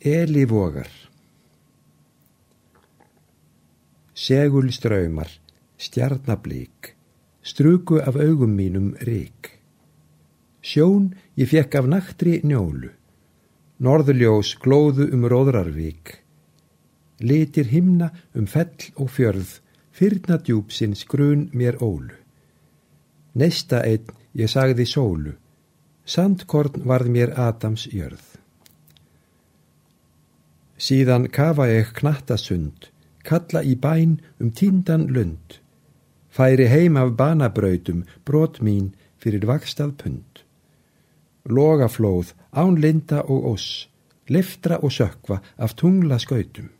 Eli vogar Segul ströymar, stjarnablík, struku af augum mínum rík. Sjón ég fekk af naktri njólu, norðuljós glóðu um róðrarvík. Litir himna um fell og fjörð, fyrna djúpsins grun mér ólu. Nesta einn ég sagði sólu, sandkorn varð mér Adams jörð. Síðan kafa ég knattasund, kalla í bæn um tíndan lund. Færi heim af banabrautum, brot mín fyrir vakstað pund. Logaflóð, án linda og oss, liftra og sökva af tungla skautum.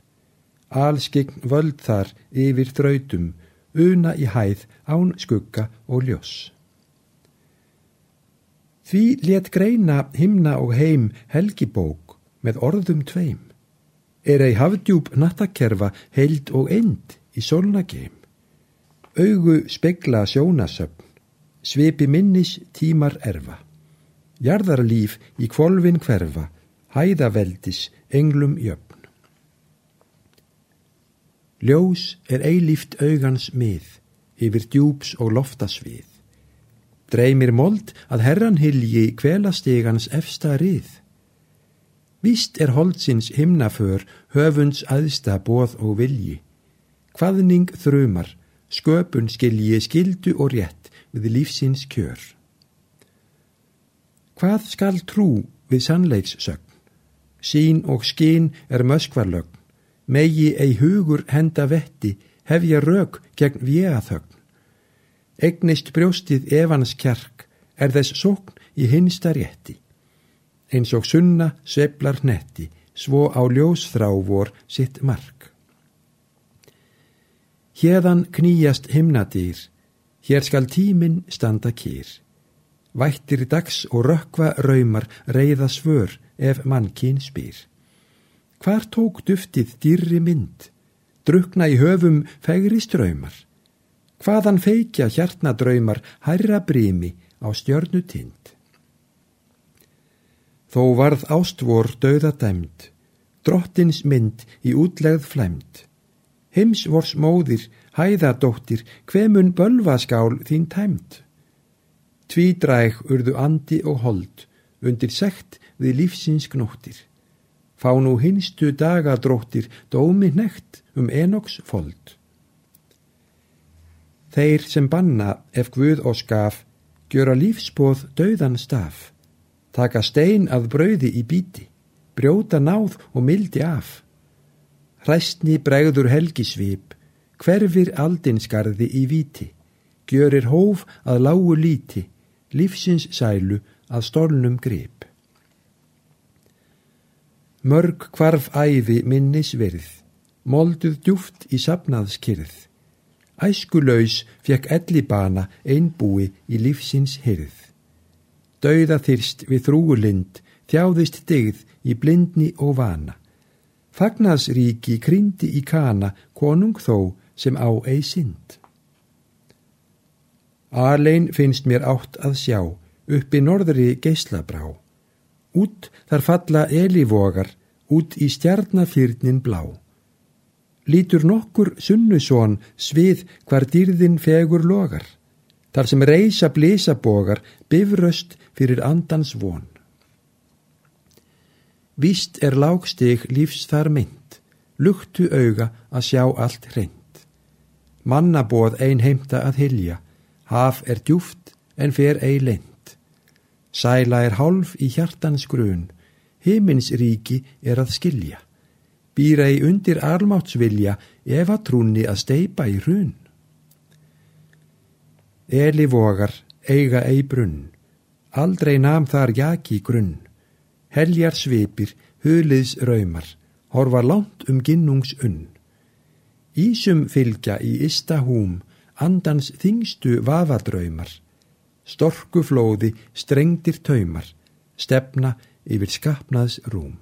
Alskign völd þar yfir þrautum, una í hæð án skugga og ljós. Því let greina himna og heim helgibók með orðum tveim er ei hafdjúb nattakerfa heild og end í solnageim. Augu spegla sjónasöfn, svipi minnis tímar erfa. Jarðarlíf í kvolvin hverfa, hæðaveldis, englum jöfn. Ljós er eilíft augans mið, yfir djúps og loftasvið. Dreymir mold að herran hilji kvelastegans efsta rið. Víst er holdsins himnaför höfunds aðsta bóð og vilji. Hvaðning þrumar, sköpun skilji skildu og rétt við lífsins kjör. Hvað skal trú við sannleikssögn? Sín og skín er möskvarlögn, megi ei hugur henda vetti, hefja rauk gegn véaþögn. Egnist brjóstið evans kjark, er þess sókn í hinsta rétti eins og sunna sveiblar hnetti, svo á ljósþrá vor sitt mark. Hérðan knýjast himnadýr, hér skal tíminn standa kýr. Vættir dags og rökkva raumar reyða svör ef mannkín spýr. Hvar tók duftið dýrri mynd, drukna í höfum fegri ströymar? Hvaðan feikja hjartnadraumar hærra brími á stjörnu tind? Þó varð ástvor döða dæmt, drottins mynd í útlegð flæmt. Hims vors móðir, hæðadóttir, hvemun bölvaskál þín tæmt. Tvídræg urðu andi og hold, undir sekt við lífsins gnóttir. Fá nú hinstu dagadróttir dómi nekt um enoks fold. Þeir sem banna ef Guð og skaf, gjöra lífsbóð döðan staf taka stein af brauði í bíti, brjóta náð og mildi af. Hræstni bregður helgisvip, hverfir aldinskarði í viti, gjörir hóf að lágu líti, lífsins sælu að stólnum grip. Mörg kvarf æfi minnis verð, molduð djúft í sapnaðskyrð. Æskuleus fekk ellibana einbúi í lífsins hyrð. Dauða þyrst við þrúulind, þjáðist digð í blindni og vana. Fagnarsríki kryndi í kana, konung þó sem á ei synd. Arlein finnst mér átt að sjá, uppi norðri geislabrá. Út þar falla elivogar, út í stjarnafyrnin blá. Lítur nokkur sunnusón svið hvar dýrðin fegur logar þar sem reysa blísabogar bifröst fyrir andans von. Víst er lágstig lífs þar mynd, luktu auga að sjá allt hreint. Mannaboð ein heimta að hilja, haf er djúft en fer ei lent. Sæla er hálf í hjartans grun, himins ríki er að skilja. Býra í undir almáttsvilja ef að trúni að steipa í hrun. Eli vogar, eiga ei brunn, aldrei nam þar jaki grunn, heljar svipir, huliðs raumar, horfa langt um ginnungs unn. Ísum fylgja í ista húm, andans þingstu vafadraumar, storku flóði, strengtir taumar, stefna yfir skapnaðs rúm.